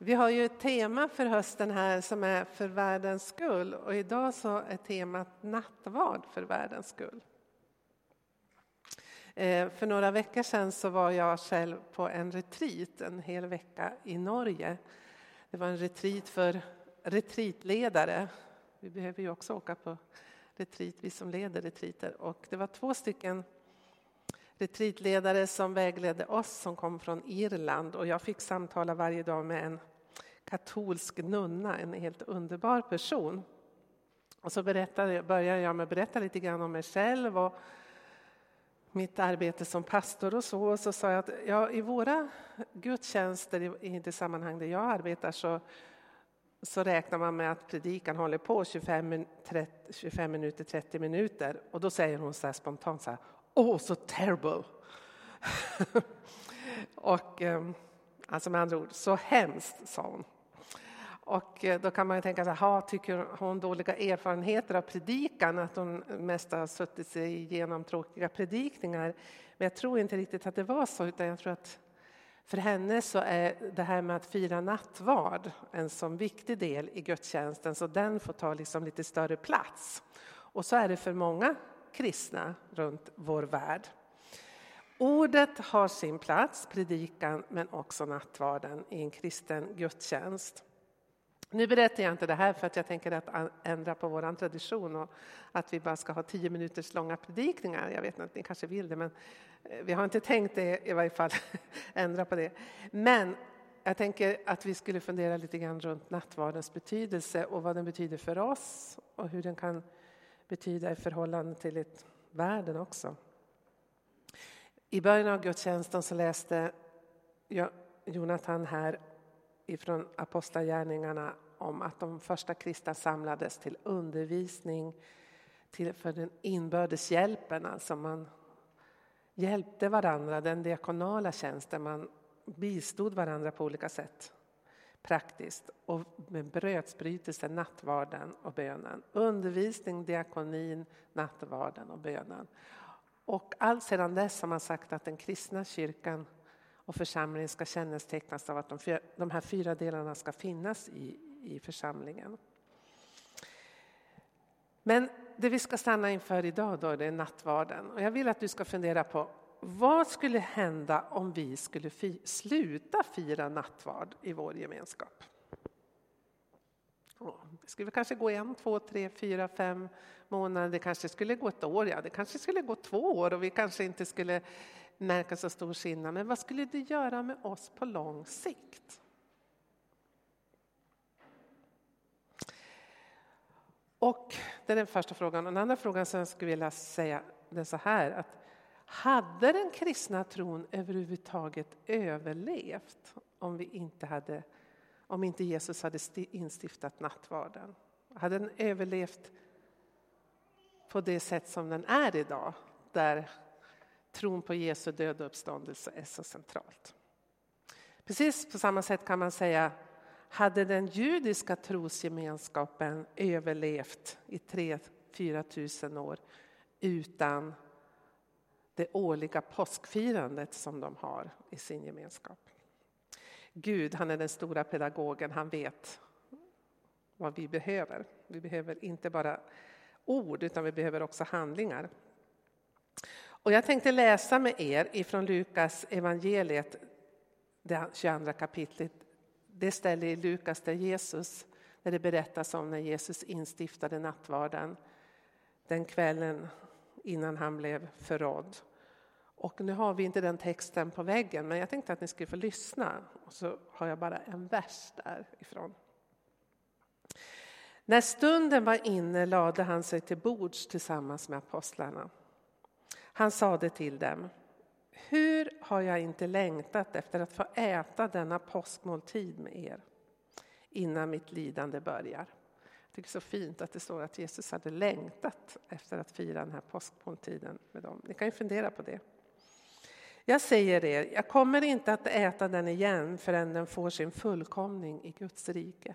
Vi har ju ett tema för hösten här som är för världens skull och idag så är temat nattvard för världens skull. Eh, för några veckor sedan så var jag själv på en retreat en hel vecka i Norge. Det var en retreat för retreatledare. Vi behöver ju också åka på retreat, vi som leder retreater. Och det var två stycken retreatledare som vägledde oss som kom från Irland och jag fick samtala varje dag med en katolsk nunna, en helt underbar person. Och så berättade, började jag med att berätta lite grann om mig själv och mitt arbete som pastor och så. Och så sa jag att ja, i våra gudstjänster, i det sammanhang där jag arbetar, så, så räknar man med att predikan håller på 25, 30, 25 minuter, 30 minuter. Och då säger hon så här spontant så här, åh så terrible. och ehm, alltså med andra ord, så hemskt, sa hon. Och eh, då kan man ju tänka så här, tycker hon dåliga erfarenheter av predikan, att hon mest har suttit sig igenom tråkiga predikningar. Men jag tror inte riktigt att det var så, utan jag tror att för henne så är det här med att fira nattvard en sån viktig del i gudstjänsten, så den får ta liksom lite större plats. Och så är det för många kristna runt vår värld. Ordet har sin plats, predikan, men också nattvarden i en kristen gudstjänst. Nu berättar jag inte det här för att jag tänker att ändra på vår tradition och att vi bara ska ha tio minuters långa predikningar. Jag vet inte, ni kanske vill det, men eh, vi har inte tänkt det i varje fall, ändra på det. Men jag tänker att vi skulle fundera lite grann runt nattvardens betydelse och vad den betyder för oss och hur den kan betyda i förhållande till ett världen också. I början av gudstjänsten så läste Jonathan här ifrån Apostlagärningarna om att de första kristna samlades till undervisning till, för den inbördes hjälpen. Alltså man hjälpte varandra, den diakonala tjänsten. Man bistod varandra på olika sätt praktiskt och med brödsbrytelse, nattvarden och bönen. Undervisning, diakonin, nattvarden och bönen. Och allt sedan dess har man sagt att den kristna kyrkan och församlingen ska kännetecknas av att de, de här fyra delarna ska finnas i, i församlingen. Men det vi ska stanna inför idag då, det är nattvarden. Och jag vill att du ska fundera på vad skulle hända om vi skulle fi sluta fira nattvard i vår gemenskap? Det skulle kanske gå en, två, tre, fyra, fem månader. Det kanske skulle gå ett år, ja det kanske skulle gå två år och vi kanske inte skulle märka så stor skillnad. Men vad skulle det göra med oss på lång sikt? Och det är den första frågan. Den andra frågan som jag skulle vilja säga är så här att hade den kristna tron överhuvudtaget överlevt om vi inte hade om inte Jesus hade instiftat nattvarden? Hade den överlevt på det sätt som den är idag, där tron på Jesu död och uppståndelse är så centralt. Precis på samma sätt kan man säga, hade den judiska trosgemenskapen överlevt i 3-4 tusen år utan det årliga påskfirandet som de har i sin gemenskap. Gud, han är den stora pedagogen, han vet vad vi behöver. Vi behöver inte bara ord, utan vi behöver också handlingar. Och jag tänkte läsa med er ifrån Lukas evangeliet, det 22 kapitlet. Det ställe i Lukas där Jesus, när det berättas om när Jesus instiftade nattvarden den kvällen innan han blev förrådd. Och nu har vi inte den texten på väggen, men jag tänkte att ni skulle få lyssna. Och så har jag bara en vers därifrån. När stunden var inne lade han sig till bords tillsammans med apostlarna. Han sade till dem, hur har jag inte längtat efter att få äta denna påskmåltid med er innan mitt lidande börjar. Jag tycker det är så fint att det står att Jesus hade längtat efter att fira den här påskmåltiden med dem. Ni kan ju fundera på det. Jag säger er, jag kommer inte att äta den igen förrän den får sin fullkomning i Guds rike.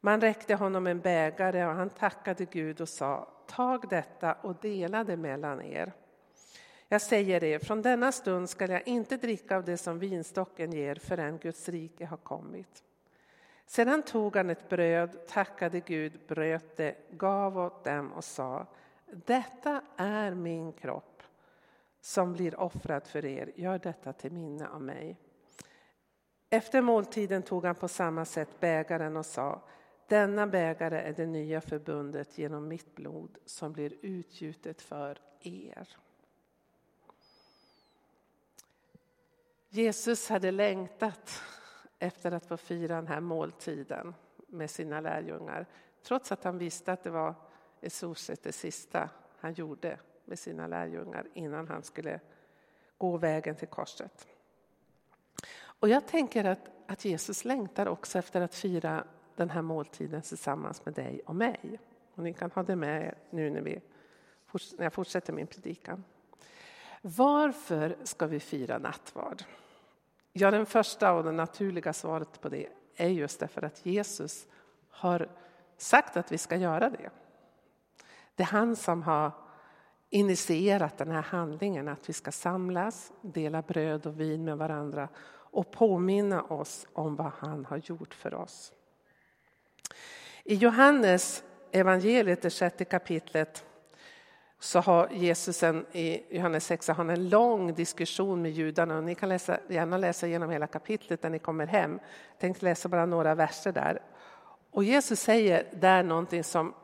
Man räckte honom en bägare och han tackade Gud och sa, tag detta och dela det mellan er. Jag säger er, från denna stund skall jag inte dricka av det som vinstocken ger förrän Guds rike har kommit. Sedan tog han ett bröd, tackade Gud, bröt det, gav åt dem och sa Detta är min kropp som blir offrad för er. Gör detta till minne av mig. Efter måltiden tog han på samma sätt bägaren och sa Denna bägare är det nya förbundet genom mitt blod som blir utgjutet för er. Jesus hade längtat efter att få fira den här måltiden med sina lärjungar. Trots att han visste att det var i stort sett det sista han gjorde med sina lärjungar innan han skulle gå vägen till korset. Och jag tänker att, att Jesus längtar också efter att fira den här måltiden tillsammans med dig och mig. Och ni kan ha det med er nu när, vi, när jag fortsätter min predikan. Varför ska vi fira nattvard? Ja, den första och det naturliga svaret på det är just därför att Jesus har sagt att vi ska göra det. Det är han som har initierat den här handlingen att vi ska samlas, dela bröd och vin med varandra och påminna oss om vad han har gjort för oss. I Johannes evangeliet, det sjätte kapitlet, så har Jesus en, i Johannes 6 har en lång diskussion med judarna. Och ni kan läsa, gärna läsa igenom hela kapitlet när ni kommer hem. Jag tänkte läsa bara några verser där. Och Jesus säger där någonting som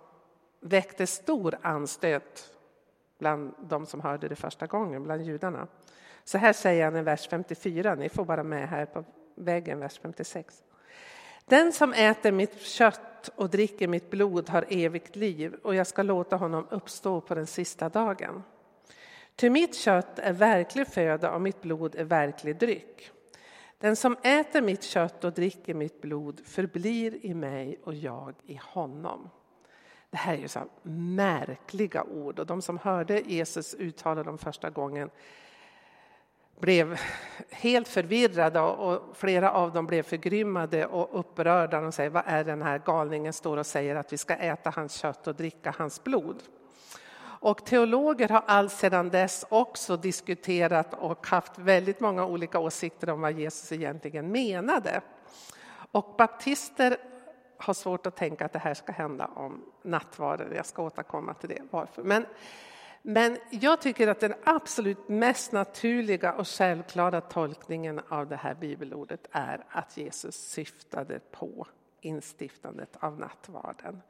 väckte stor anstöt bland de som hörde det första gången, bland judarna. Så här säger han i vers 54, ni får bara med här på väggen, vers 56. Den som äter mitt kött och dricker mitt blod har evigt liv och jag ska låta honom uppstå på den sista dagen. Ty mitt kött är verklig föda och mitt blod är verklig dryck. Den som äter mitt kött och dricker mitt blod förblir i mig och jag i honom. Det här är ju så märkliga ord och de som hörde Jesus uttala dem första gången blev helt förvirrade och flera av dem blev förgrymmade och upprörda. De säger, vad är den här galningen står och säger att vi ska äta hans kött och dricka hans blod. Och teologer har alltsedan dess också diskuterat och haft väldigt många olika åsikter om vad Jesus egentligen menade. Och baptister har svårt att tänka att det här ska hända om nattvarden. Jag ska återkomma till det, varför. Men men jag tycker att den absolut mest naturliga och självklara tolkningen av det här bibelordet är att Jesus syftade på instiftandet av nattvarden.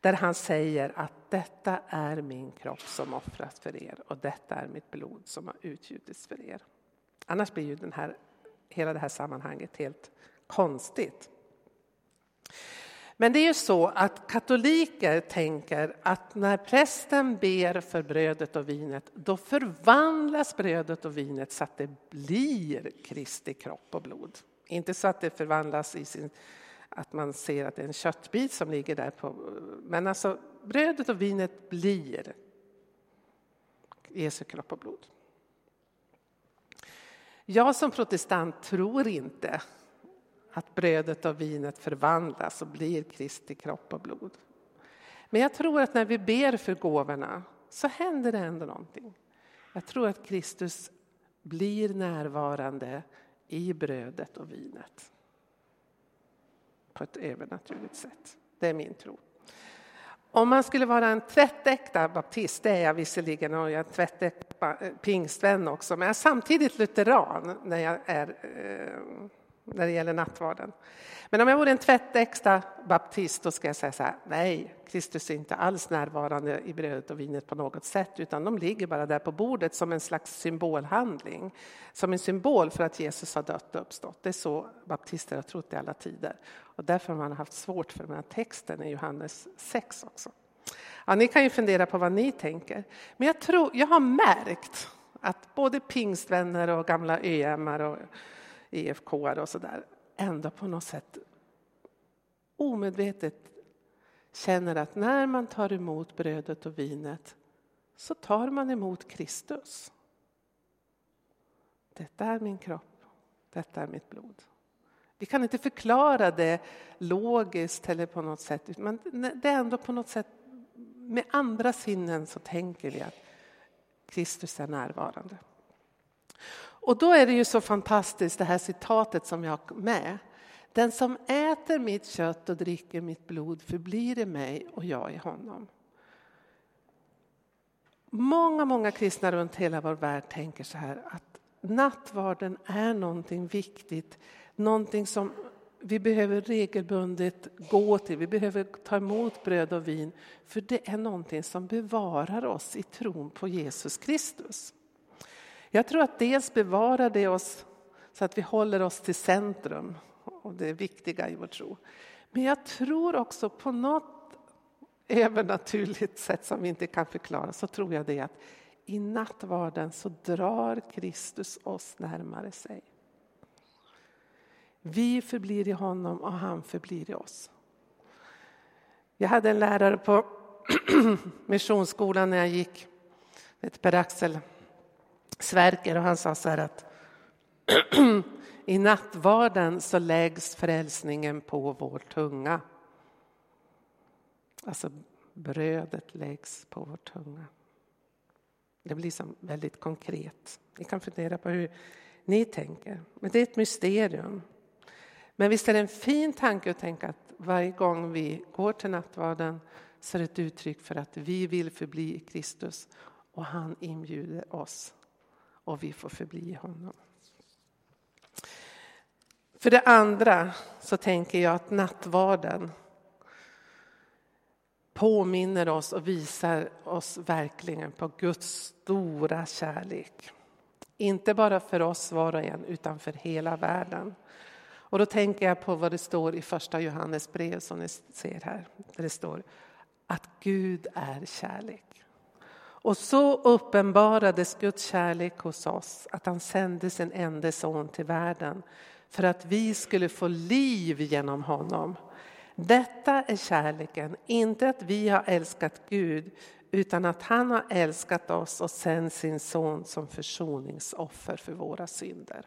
Där han säger att detta är min kropp som offras för er och detta är mitt blod som har utgjutits för er. Annars blir ju den här, hela det här sammanhanget helt konstigt. Men det är ju så att katoliker tänker att när prästen ber för brödet och vinet, då förvandlas brödet och vinet så att det blir Kristi kropp och blod. Inte så att det förvandlas i sin, att man ser att det är en köttbit som ligger där på, men alltså brödet och vinet blir Jesu kropp och blod. Jag som protestant tror inte att brödet och vinet förvandlas och blir Kristi kropp och blod. Men jag tror att när vi ber för gåvorna så händer det ändå någonting. Jag tror att Kristus blir närvarande i brödet och vinet. På ett övernaturligt sätt. Det är min tro. Om man skulle vara en tvättäkta baptist, det är jag visserligen och jag är tvättäkta eh, pingstvän också, men jag är samtidigt lutheran när jag är eh, när det gäller nattvarden. Men om jag vore en tvättäkta baptist då ska jag säga så här, nej, Kristus är inte alls närvarande i brödet och vinet på något sätt, utan de ligger bara där på bordet som en slags symbolhandling. Som en symbol för att Jesus har dött och uppstått. Det är så baptister har trott i alla tider. Och därför har man haft svårt för den här texten i Johannes 6 också. Ja, ni kan ju fundera på vad ni tänker. Men jag, tror, jag har märkt att både pingstvänner och gamla ÖMar och EFK och sådär, ändå på något sätt omedvetet känner att när man tar emot brödet och vinet så tar man emot Kristus. Detta är min kropp, detta är mitt blod. Vi kan inte förklara det logiskt eller på något sätt, men det är ändå på något sätt med andra sinnen så tänker vi att Kristus är närvarande. Och då är det ju så fantastiskt det här citatet som jag har med. Den som äter mitt kött och dricker mitt blod förblir i mig och jag i honom. Många, många kristna runt hela vår värld tänker så här att nattvarden är någonting viktigt, någonting som vi behöver regelbundet gå till, vi behöver ta emot bröd och vin, för det är någonting som bevarar oss i tron på Jesus Kristus. Jag tror att dels bevarar det oss så att vi håller oss till centrum och det viktiga i vår tro. Men jag tror också på något övernaturligt sätt som vi inte kan förklara så tror jag det att i nattvarden så drar Kristus oss närmare sig. Vi förblir i honom och han förblir i oss. Jag hade en lärare på missionsskolan när jag gick, Per-Axel Sverker, och han sa så här att i nattvarden så läggs frälsningen på vår tunga. Alltså brödet läggs på vår tunga. Det blir som väldigt konkret. Ni kan fundera på hur ni tänker. Men det är ett mysterium. Men visst är det en fin tanke att tänka att varje gång vi går till nattvarden så är det ett uttryck för att vi vill förbli i Kristus och han inbjuder oss och vi får förbli i honom. För det andra så tänker jag att nattvarden påminner oss och visar oss verkligen på Guds stora kärlek. Inte bara för oss var och en, utan för hela världen. Och då tänker jag på vad det står i första Johannes brev som ni ser här. Där det står att Gud är kärlek. Och så uppenbarades Guds kärlek hos oss att han sände sin enda son till världen för att vi skulle få liv genom honom. Detta är kärleken, inte att vi har älskat Gud utan att han har älskat oss och sänt sin son som försoningsoffer för våra synder.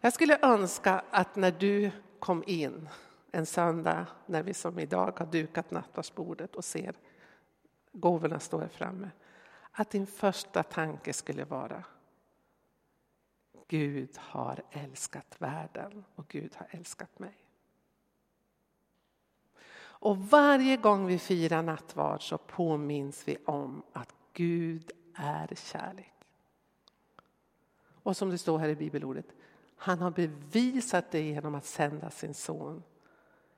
Jag skulle önska att när du kom in en söndag när vi som idag har dukat nattvardsbordet och ser gåvorna står här framme, att din första tanke skulle vara Gud har älskat världen och Gud har älskat mig. Och varje gång vi firar nattvard så påminns vi om att Gud är kärlek. Och som det står här i bibelordet, han har bevisat det genom att sända sin son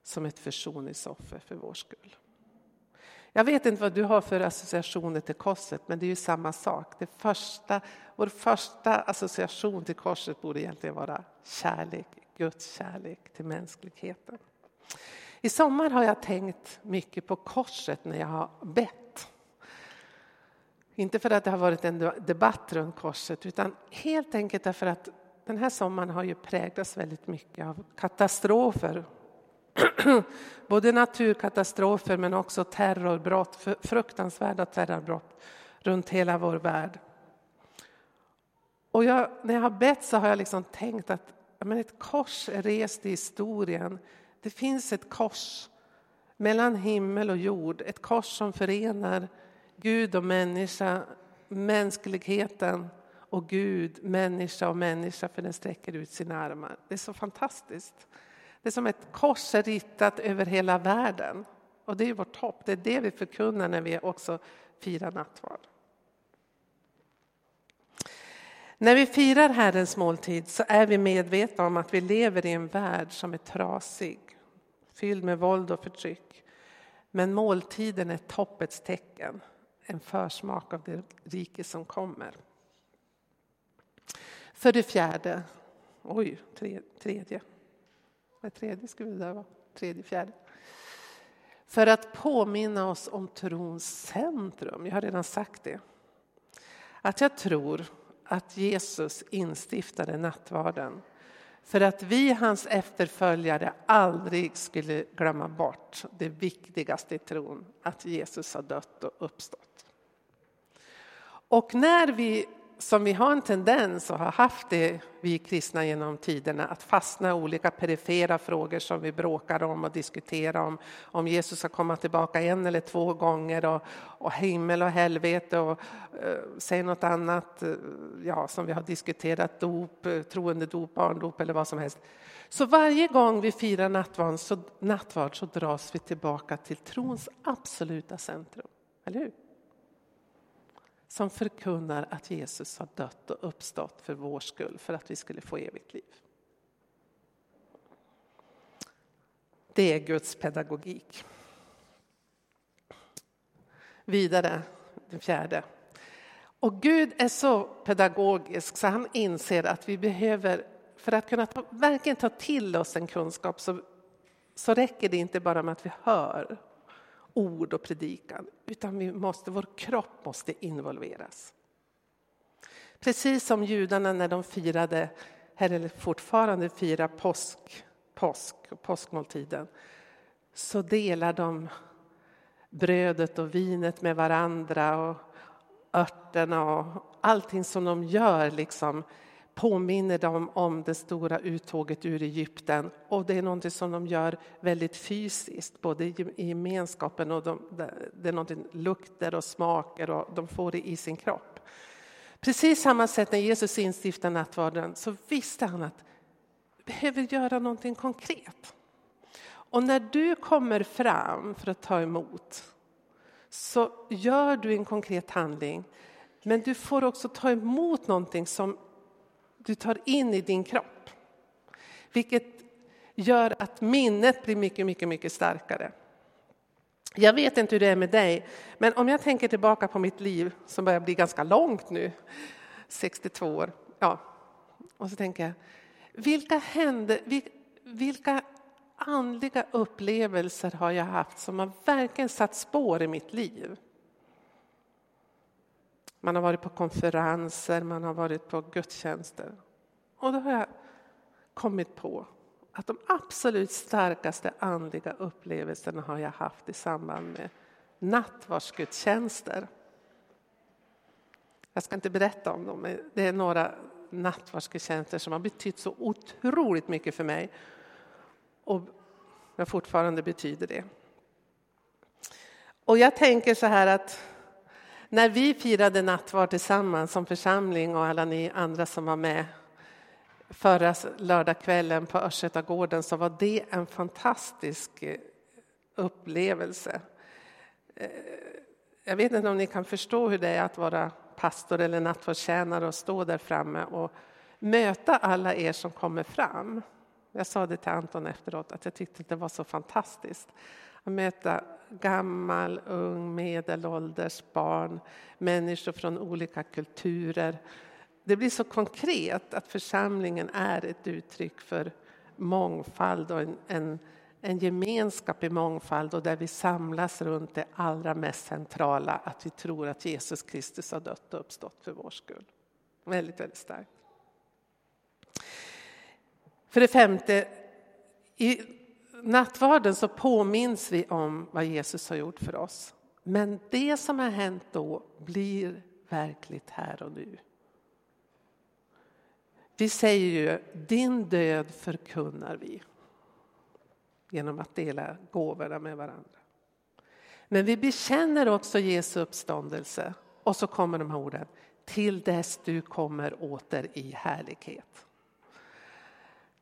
som ett försoningsoffer för vår skull. Jag vet inte vad du har för associationer till korset, men det är ju samma sak. Det första, vår första association till korset borde egentligen vara kärlek, Guds kärlek till mänskligheten. I sommar har jag tänkt mycket på korset när jag har bett. Inte för att det har varit en debatt runt korset, utan helt enkelt därför att den här sommaren har ju präglats väldigt mycket av katastrofer. Både naturkatastrofer men också terrorbrott, fruktansvärda terrorbrott runt hela vår värld. Och jag, när jag har bett så har jag liksom tänkt att men ett kors är rest i historien. Det finns ett kors mellan himmel och jord, ett kors som förenar Gud och människa, mänskligheten och Gud, människa och människa för den sträcker ut sina armar. Det är så fantastiskt. Det är som ett kors är ritat över hela världen. Och det är vårt hopp, det är det vi förkunnar när vi också firar nattvard. När vi firar Herrens måltid så är vi medvetna om att vi lever i en värld som är trasig, fylld med våld och förtryck. Men måltiden är toppets tecken, en försmak av det rike som kommer. För det fjärde, oj, tredje. Vad tredje skulle det vara? Tredje, fjärde. För att påminna oss om trons centrum, jag har redan sagt det. Att jag tror att Jesus instiftade nattvarden för att vi, hans efterföljare, aldrig skulle glömma bort det viktigaste i tron, att Jesus har dött och uppstått. Och när vi som vi har en tendens och har haft det, vi kristna genom tiderna, att fastna i olika perifera frågor som vi bråkar om och diskuterar om. Om Jesus ska komma tillbaka en eller två gånger och, och himmel och helvete och eh, säg något annat eh, ja, som vi har diskuterat, dop, eh, troende dop, barndop eller vad som helst. Så varje gång vi firar nattvard så, nattvard så dras vi tillbaka till trons absoluta centrum. Eller hur? Som förkunnar att Jesus har dött och uppstått för vår skull, för att vi skulle få evigt liv. Det är Guds pedagogik. Vidare, den fjärde. Och Gud är så pedagogisk så han inser att vi behöver, för att kunna ta, verkligen ta till oss en kunskap så, så räcker det inte bara med att vi hör ord och predikan, utan vi måste, vår kropp måste involveras. Precis som judarna när de firade, eller fortfarande firar påsk, påsk och påskmåltiden, så delar de brödet och vinet med varandra och örterna och allting som de gör liksom påminner dem om det stora uttåget ur Egypten. Och det är något som de gör väldigt fysiskt, både i gemenskapen och de, det är någonting, lukter och smaker och de får det i sin kropp. Precis samma sätt när Jesus instiftade nattvarden så visste han att vi behöver göra någonting konkret. Och när du kommer fram för att ta emot så gör du en konkret handling men du får också ta emot någonting som du tar in i din kropp. Vilket gör att minnet blir mycket, mycket, mycket starkare. Jag vet inte hur det är med dig, men om jag tänker tillbaka på mitt liv som börjar bli ganska långt nu, 62 år, ja, och så tänker jag, vilka hände, vilka andliga upplevelser har jag haft som har verkligen satt spår i mitt liv? Man har varit på konferenser, man har varit på gudstjänster. Och då har jag kommit på att de absolut starkaste andliga upplevelserna har jag haft i samband med nattvardsgudstjänster. Jag ska inte berätta om dem, men det är några nattvardsgudstjänster som har betytt så otroligt mycket för mig och jag fortfarande betyder det. Och jag tänker så här att när vi firade nattvard tillsammans som församling och alla ni andra som var med förra lördagskvällen på Östgötagården så var det en fantastisk eh, upplevelse. Eh, jag vet inte om ni kan förstå hur det är att vara pastor eller nattvardstjänare och stå där framme och möta alla er som kommer fram. Jag sa det till Anton efteråt att jag tyckte det var så fantastiskt att möta gammal, ung, medelålders, barn, människor från olika kulturer. Det blir så konkret att församlingen är ett uttryck för mångfald och en, en, en gemenskap i mångfald och där vi samlas runt det allra mest centrala, att vi tror att Jesus Kristus har dött och uppstått för vår skull. Väldigt, väldigt starkt. För det femte, i nattvarden så påminns vi om vad Jesus har gjort för oss. Men det som har hänt då blir verkligt här och nu. Vi säger ju din död förkunnar vi genom att dela gåvorna med varandra. Men vi bekänner också Jesu uppståndelse och så kommer de här orden till dess du kommer åter i härlighet.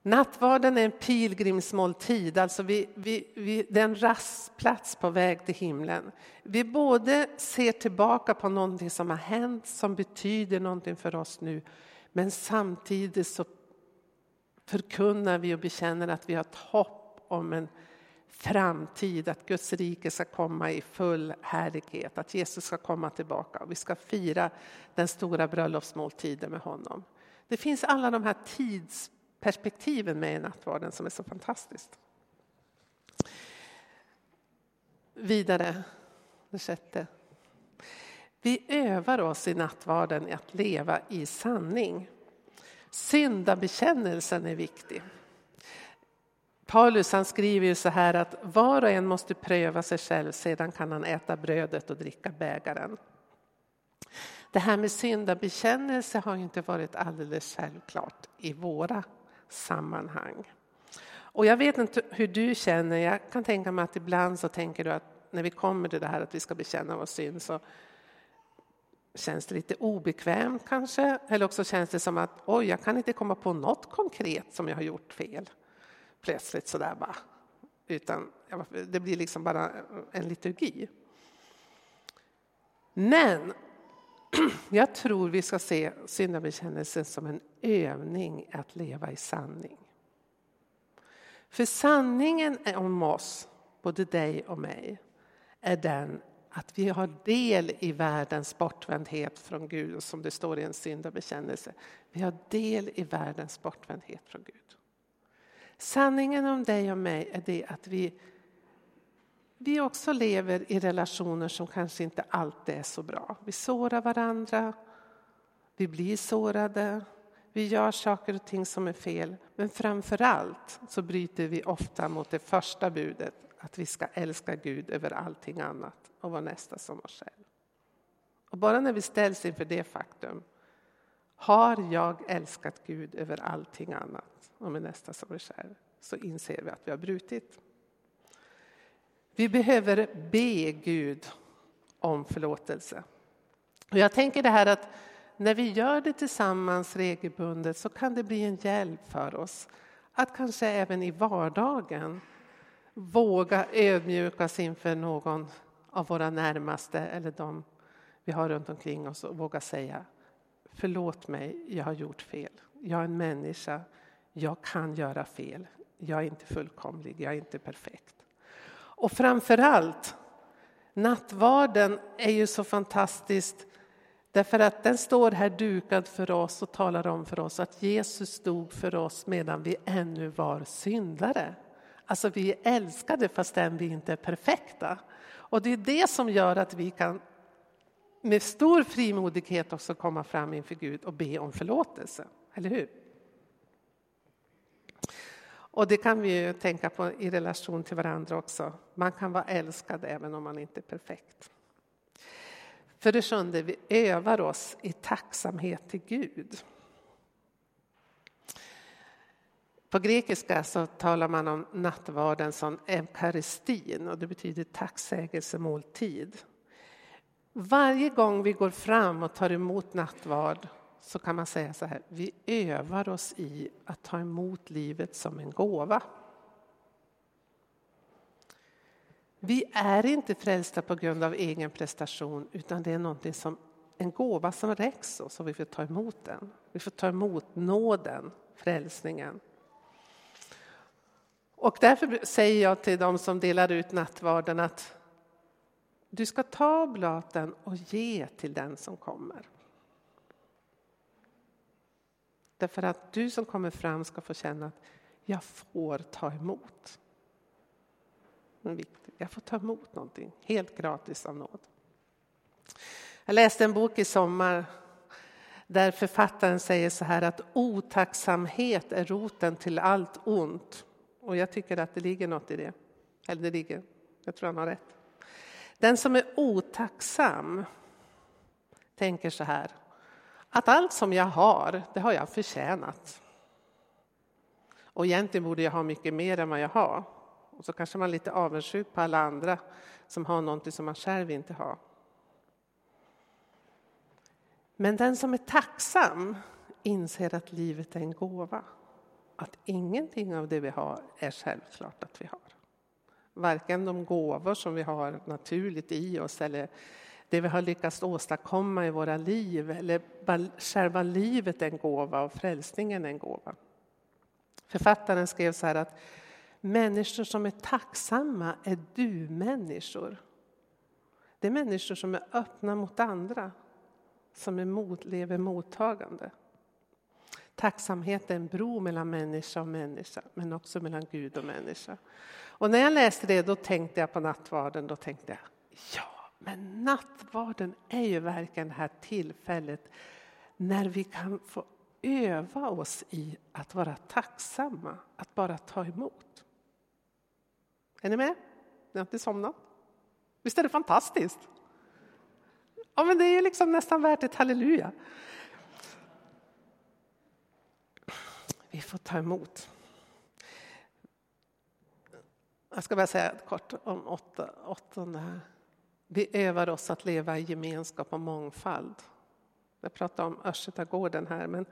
Nattvarden är en pilgrimsmåltid, alltså vi, vi, vi, det är en rastplats på väg till himlen. Vi både ser tillbaka på någonting som har hänt, som betyder någonting för oss nu, men samtidigt så förkunnar vi och bekänner att vi har ett hopp om en framtid, att Guds rike ska komma i full härlighet, att Jesus ska komma tillbaka och vi ska fira den stora bröllopsmåltiden med honom. Det finns alla de här tids perspektiven med i nattvarden som är så fantastiskt. Vidare, det sjätte. Vi övar oss i nattvarden i att leva i sanning. Syndabekännelsen är viktig. Paulus han skriver ju så här att var och en måste pröva sig själv, sedan kan han äta brödet och dricka bägaren. Det här med syndabekännelse har inte varit alldeles självklart i våra sammanhang. Och jag vet inte hur du känner, jag kan tänka mig att ibland så tänker du att när vi kommer till det här att vi ska bekänna vår synd så känns det lite obekvämt kanske. Eller också känns det som att oj, jag kan inte komma på något konkret som jag har gjort fel. Plötsligt sådär bara. Utan det blir liksom bara en liturgi. Men jag tror vi ska se syndabekännelsen som en övning att leva i sanning. För sanningen om oss, både dig och mig, är den att vi har del i världens bortvändhet från Gud, som det står i en syndabekännelse. Vi har del i världens bortvändhet från Gud. Sanningen om dig och mig är det att vi, vi också lever i relationer som kanske inte alltid är så bra. Vi sårar varandra, vi blir sårade, vi gör saker och ting som är fel. Men framför allt så bryter vi ofta mot det första budet, att vi ska älska Gud över allting annat och vara nästa som oss själv. Och bara när vi ställs inför det faktum, har jag älskat Gud över allting annat och min nästa som mig själv, så inser vi att vi har brutit. Vi behöver be Gud om förlåtelse. Och jag tänker det här att när vi gör det tillsammans regelbundet så kan det bli en hjälp för oss att kanske även i vardagen våga ödmjukas inför någon av våra närmaste eller de vi har runt omkring oss och våga säga förlåt mig, jag har gjort fel. Jag är en människa, jag kan göra fel. Jag är inte fullkomlig, jag är inte perfekt. Och framför allt, nattvarden är ju så fantastiskt Därför att den står här dukad för oss och talar om för oss att Jesus dog för oss medan vi ännu var syndare. Alltså vi är älskade fastän vi inte är perfekta. Och det är det som gör att vi kan med stor frimodighet också komma fram inför Gud och be om förlåtelse. Eller hur? Och det kan vi ju tänka på i relation till varandra också. Man kan vara älskad även om man inte är perfekt. För det sjunde, vi övar oss i tacksamhet till Gud. På grekiska så talar man om nattvarden som eukaristin och det betyder tacksägelsemåltid. Varje gång vi går fram och tar emot nattvard så kan man säga så här, vi övar oss i att ta emot livet som en gåva. Vi är inte frälsta på grund av egen prestation utan det är någonting som, en gåva som räcks oss och vi får ta emot den. Vi får ta emot nåden, frälsningen. Och därför säger jag till dem som delar ut nattvarden att du ska ta blaten och ge till den som kommer. Därför att du som kommer fram ska få känna att jag får ta emot. Mm, jag får ta emot någonting helt gratis av nåd. Jag läste en bok i sommar där författaren säger så här att otacksamhet är roten till allt ont. Och jag tycker att det ligger något i det. Eller det ligger, jag tror han har rätt. Den som är otacksam tänker så här att allt som jag har, det har jag förtjänat. Och egentligen borde jag ha mycket mer än vad jag har. Och så kanske man är lite avundsjuk på alla andra som har någonting som man själv inte har. Men den som är tacksam inser att livet är en gåva. Att ingenting av det vi har är självklart att vi har. Varken de gåvor som vi har naturligt i oss eller det vi har lyckats åstadkomma i våra liv eller själva livet är en gåva och frälsningen är en gåva. Författaren skrev så här att Människor som är tacksamma är du-människor. Det är människor som är öppna mot andra, som är mot, lever mottagande. Tacksamhet är en bro mellan människa och människa, men också mellan Gud och människa. Och när jag läste det, då tänkte jag på nattvarden. Då tänkte jag, ja, men nattvarden är ju verkligen det här tillfället när vi kan få öva oss i att vara tacksamma, att bara ta emot. Är ni med? Ni har inte somnat? Visst är det fantastiskt? Ja, men det är liksom nästan värt ett halleluja. Vi får ta emot. Jag ska bara säga kort om åtta, åttonde här. Vi övar oss att leva i gemenskap och mångfald. Jag pratar om Östgötagården här, men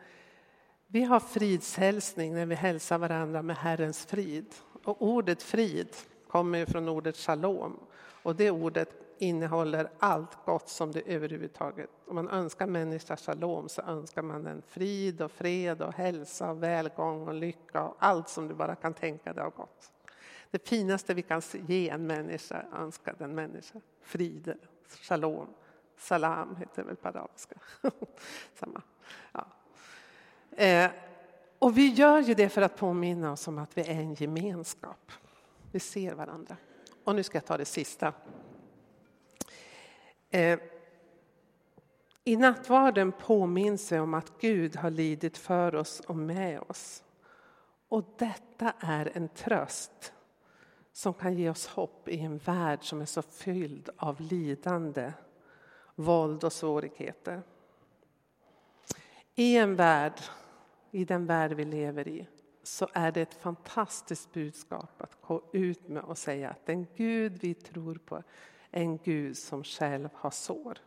vi har fridshälsning när vi hälsar varandra med Herrens frid. Och ordet frid kommer från ordet shalom. Och det ordet innehåller allt gott som det överhuvudtaget. Om man önskar människa shalom så önskar man den frid och fred och hälsa och välgång och lycka och allt som du bara kan tänka dig av gott. Det finaste vi kan ge en människa önska den människa. Frid, shalom, salam heter det väl på arabiska. Samma. Ja. Eh, och vi gör ju det för att påminna oss om att vi är en gemenskap. Vi ser varandra. Och nu ska jag ta det sista. Eh, I nattvarden påminns vi om att Gud har lidit för oss och med oss. Och detta är en tröst som kan ge oss hopp i en värld som är så fylld av lidande, våld och svårigheter. I en värld, i den värld vi lever i, så är det ett fantastiskt budskap att gå ut med och säga att den Gud vi tror på är en Gud som själv har sår.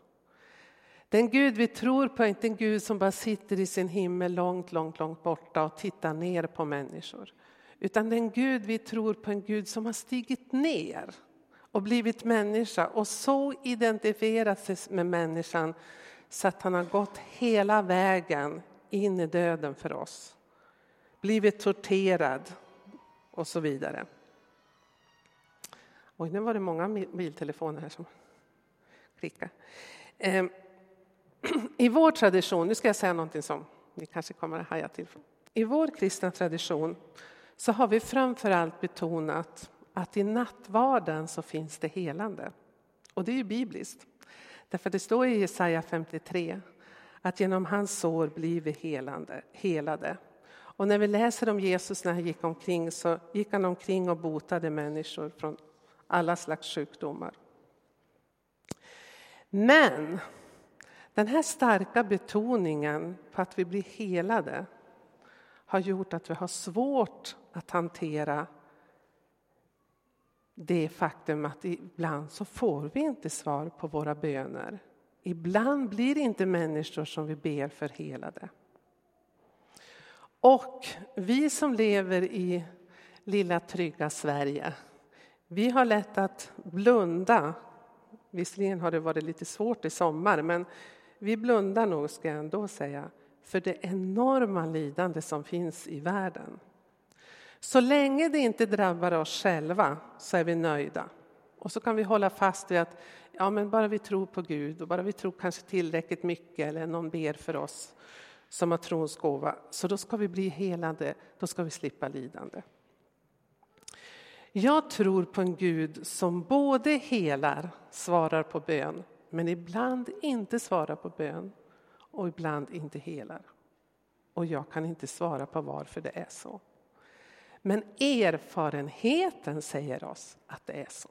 Den Gud vi tror på är inte en Gud som bara sitter i sin himmel långt, långt, långt borta och tittar ner på människor. Utan den Gud vi tror på, en Gud som har stigit ner och blivit människa och så identifierat sig med människan så att han har gått hela vägen in i döden för oss. Blivit torterad och så vidare. Oj, nu var det många mobiltelefoner här som klickade. Ehm, I vår tradition, nu ska jag säga någonting som ni kanske kommer att haja till. I vår kristna tradition så har vi framför allt betonat att i nattvarden så finns det helande. Och det är ju bibliskt. Därför det står i Jesaja 53 att genom hans sår blir vi helande, helade. Och när vi läser om Jesus när han gick omkring så gick han omkring och botade människor från alla slags sjukdomar. Men den här starka betoningen på att vi blir helade har gjort att vi har svårt att hantera det faktum att ibland så får vi inte svar på våra böner. Ibland blir det inte människor som vi ber för helade. Och vi som lever i lilla trygga Sverige, vi har lätt att blunda. Visserligen har det varit lite svårt i sommar, men vi blundar nog, ska jag ändå säga, för det enorma lidande som finns i världen. Så länge det inte drabbar oss själva så är vi nöjda. Och så kan vi hålla fast vid att ja, men bara vi tror på Gud och bara vi tror kanske tillräckligt mycket eller någon ber för oss som har trons gåva, så då ska vi bli helande, då ska vi slippa lidande. Jag tror på en Gud som både helar, svarar på bön, men ibland inte svarar på bön och ibland inte helar. Och jag kan inte svara på varför det är så. Men erfarenheten säger oss att det är så.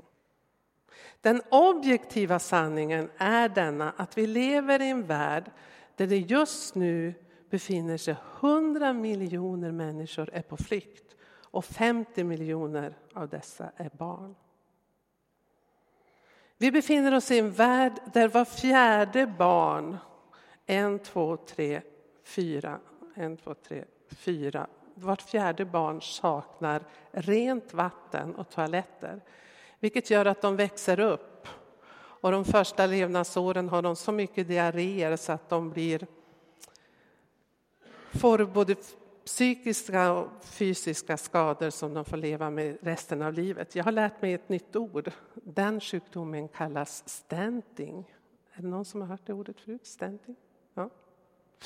Den objektiva sanningen är denna att vi lever i en värld där det just nu befinner sig 100 miljoner människor är på flykt och 50 miljoner av dessa är barn. Vi befinner oss i en värld där var fjärde barn, en, två, tre, fyra, en, två, tre, fyra, vart fjärde barn saknar rent vatten och toaletter. Vilket gör att de växer upp och de första levnadsåren har de så mycket diarréer så att de blir får både psykiska och fysiska skador som de får leva med resten av livet. Jag har lärt mig ett nytt ord. Den sjukdomen kallas stenting. Är det någon som har hört det ordet förut? Stenting? Ja.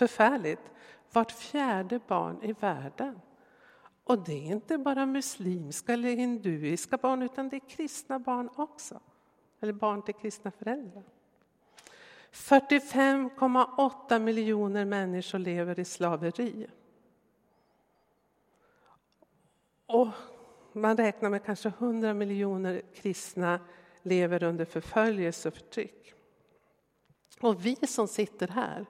Förfärligt. Vart fjärde barn i världen. Och det är inte bara muslimska eller hinduiska barn utan det är kristna barn också. Eller barn till kristna föräldrar. 45,8 miljoner människor lever i slaveri. Och man räknar med kanske 100 miljoner kristna lever under förföljelse och förtryck. Och vi som sitter här,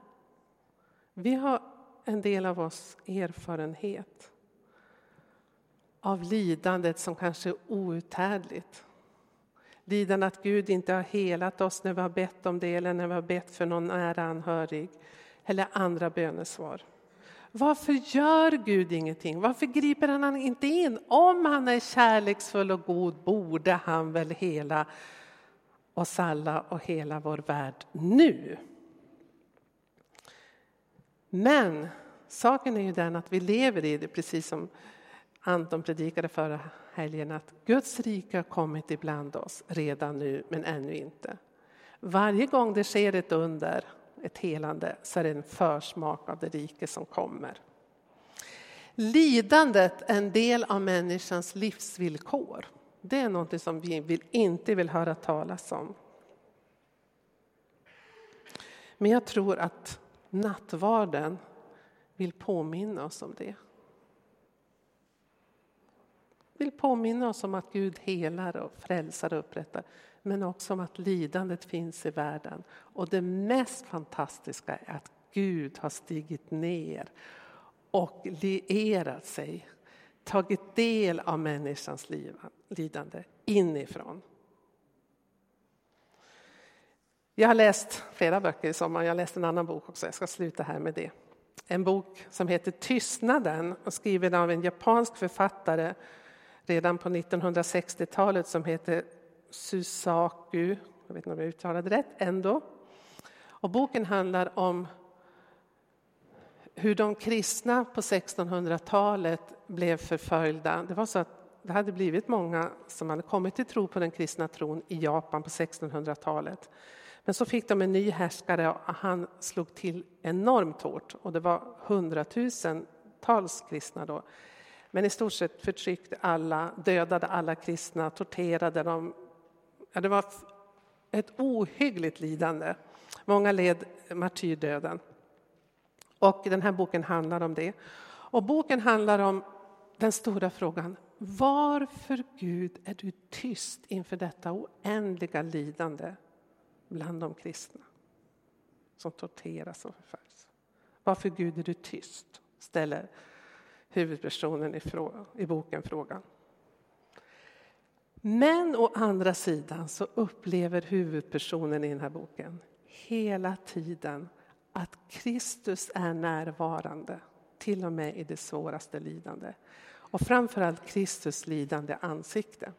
vi har en del av oss erfarenhet av lidandet som kanske är outhärdligt. Lidande att Gud inte har helat oss när vi har bett om det eller när vi har bett för någon nära anhörig eller andra bönesvar. Varför gör Gud ingenting? Varför griper han inte in? Om han är kärleksfull och god borde han väl hela oss alla och hela vår värld nu. Men saken är ju den att vi lever i det, precis som Anton predikade förra helgen, att Guds rike har kommit ibland oss redan nu, men ännu inte. Varje gång det sker ett under, ett helande, så är det en försmak av det rike som kommer. Lidandet är en del av människans livsvillkor. Det är något som vi vill, inte vill höra talas om. Men jag tror att nattvarden vill påminna oss om det. Vill påminna oss om att Gud helar och frälsar och upprättar men också om att lidandet finns i världen. Och det mest fantastiska är att Gud har stigit ner och lierat sig, tagit del av människans lidande inifrån. Jag har läst flera böcker i sommar, jag har läst en annan bok också, jag ska sluta här med det. En bok som heter Tystnaden, och skriven av en japansk författare redan på 1960-talet som heter Susaku, jag vet inte om jag uttalade rätt, ändå. Och boken handlar om hur de kristna på 1600-talet blev förföljda. Det var så att det hade blivit många som hade kommit till tro på den kristna tron i Japan på 1600-talet. Men så fick de en ny härskare och han slog till enormt hårt och det var hundratusentals kristna då. Men i stort sett förtryckte alla, dödade alla kristna, torterade dem. Ja, det var ett ohyggligt lidande. Många led martyrdöden. Och den här boken handlar om det. Och boken handlar om den stora frågan varför Gud är du tyst inför detta oändliga lidande bland de kristna som torteras och förföljs. Varför Gud är du tyst? ställer huvudpersonen i, fråga, i boken frågan. Men å andra sidan så upplever huvudpersonen i den här boken hela tiden att Kristus är närvarande, till och med i det svåraste lidande. Och framförallt Kristus lidande ansikte.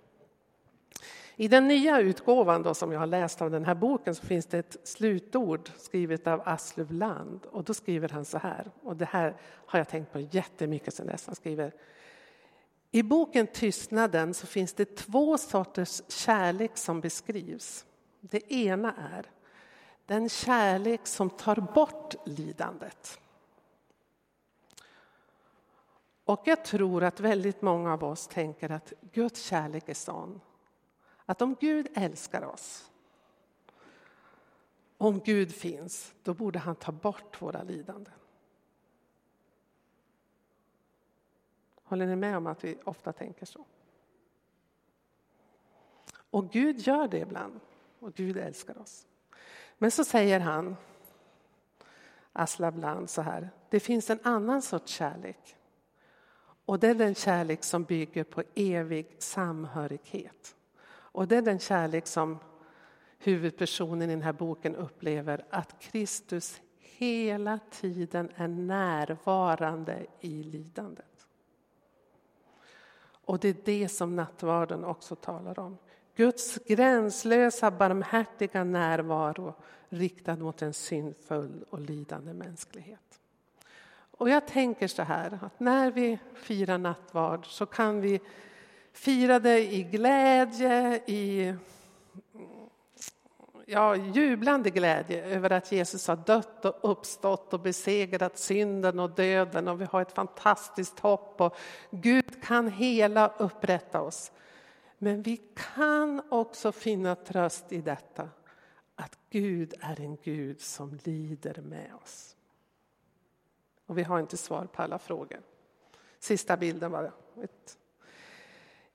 I den nya utgåvan då, som jag har läst av den här boken så finns det ett slutord skrivet av Aslöv Land. Och då skriver han så här, och det här har jag tänkt på jättemycket sedan dess. Han skriver i boken Tystnaden så finns det två sorters kärlek som beskrivs. Det ena är den kärlek som tar bort lidandet. Och jag tror att väldigt många av oss tänker att Guds kärlek är sån att om Gud älskar oss, om Gud finns, då borde han ta bort våra lidanden. Håller ni med om att vi ofta tänker så? Och Gud gör det ibland, och Gud älskar oss. Men så säger han, Asla Bland, så här, det finns en annan sorts kärlek. Och det är den kärlek som bygger på evig samhörighet. Och det är den kärlek som huvudpersonen i den här boken upplever att Kristus hela tiden är närvarande i lidandet. Och det är det som nattvarden också talar om. Guds gränslösa barmhärtiga närvaro riktad mot en syndfull och lidande mänsklighet. Och jag tänker så här att när vi firar nattvard så kan vi firade i glädje, i ja, jublande glädje över att Jesus har dött och uppstått och besegrat synden och döden och vi har ett fantastiskt hopp och Gud kan hela upprätta oss. Men vi kan också finna tröst i detta att Gud är en Gud som lider med oss. Och vi har inte svar på alla frågor. Sista bilden bara. Ett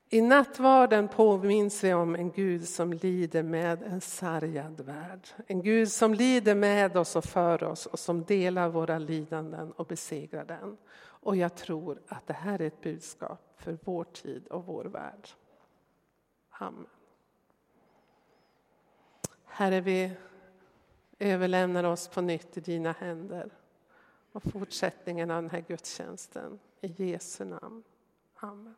i nattvarden påminns vi om en Gud som lider med en sargad värld. En Gud som lider med oss och för oss och som delar våra lidanden och besegrar den. Och jag tror att det här är ett budskap för vår tid och vår värld. Amen. Herre, vi överlämnar oss på nytt i dina händer och fortsättningen av den här gudstjänsten. I Jesu namn. Amen.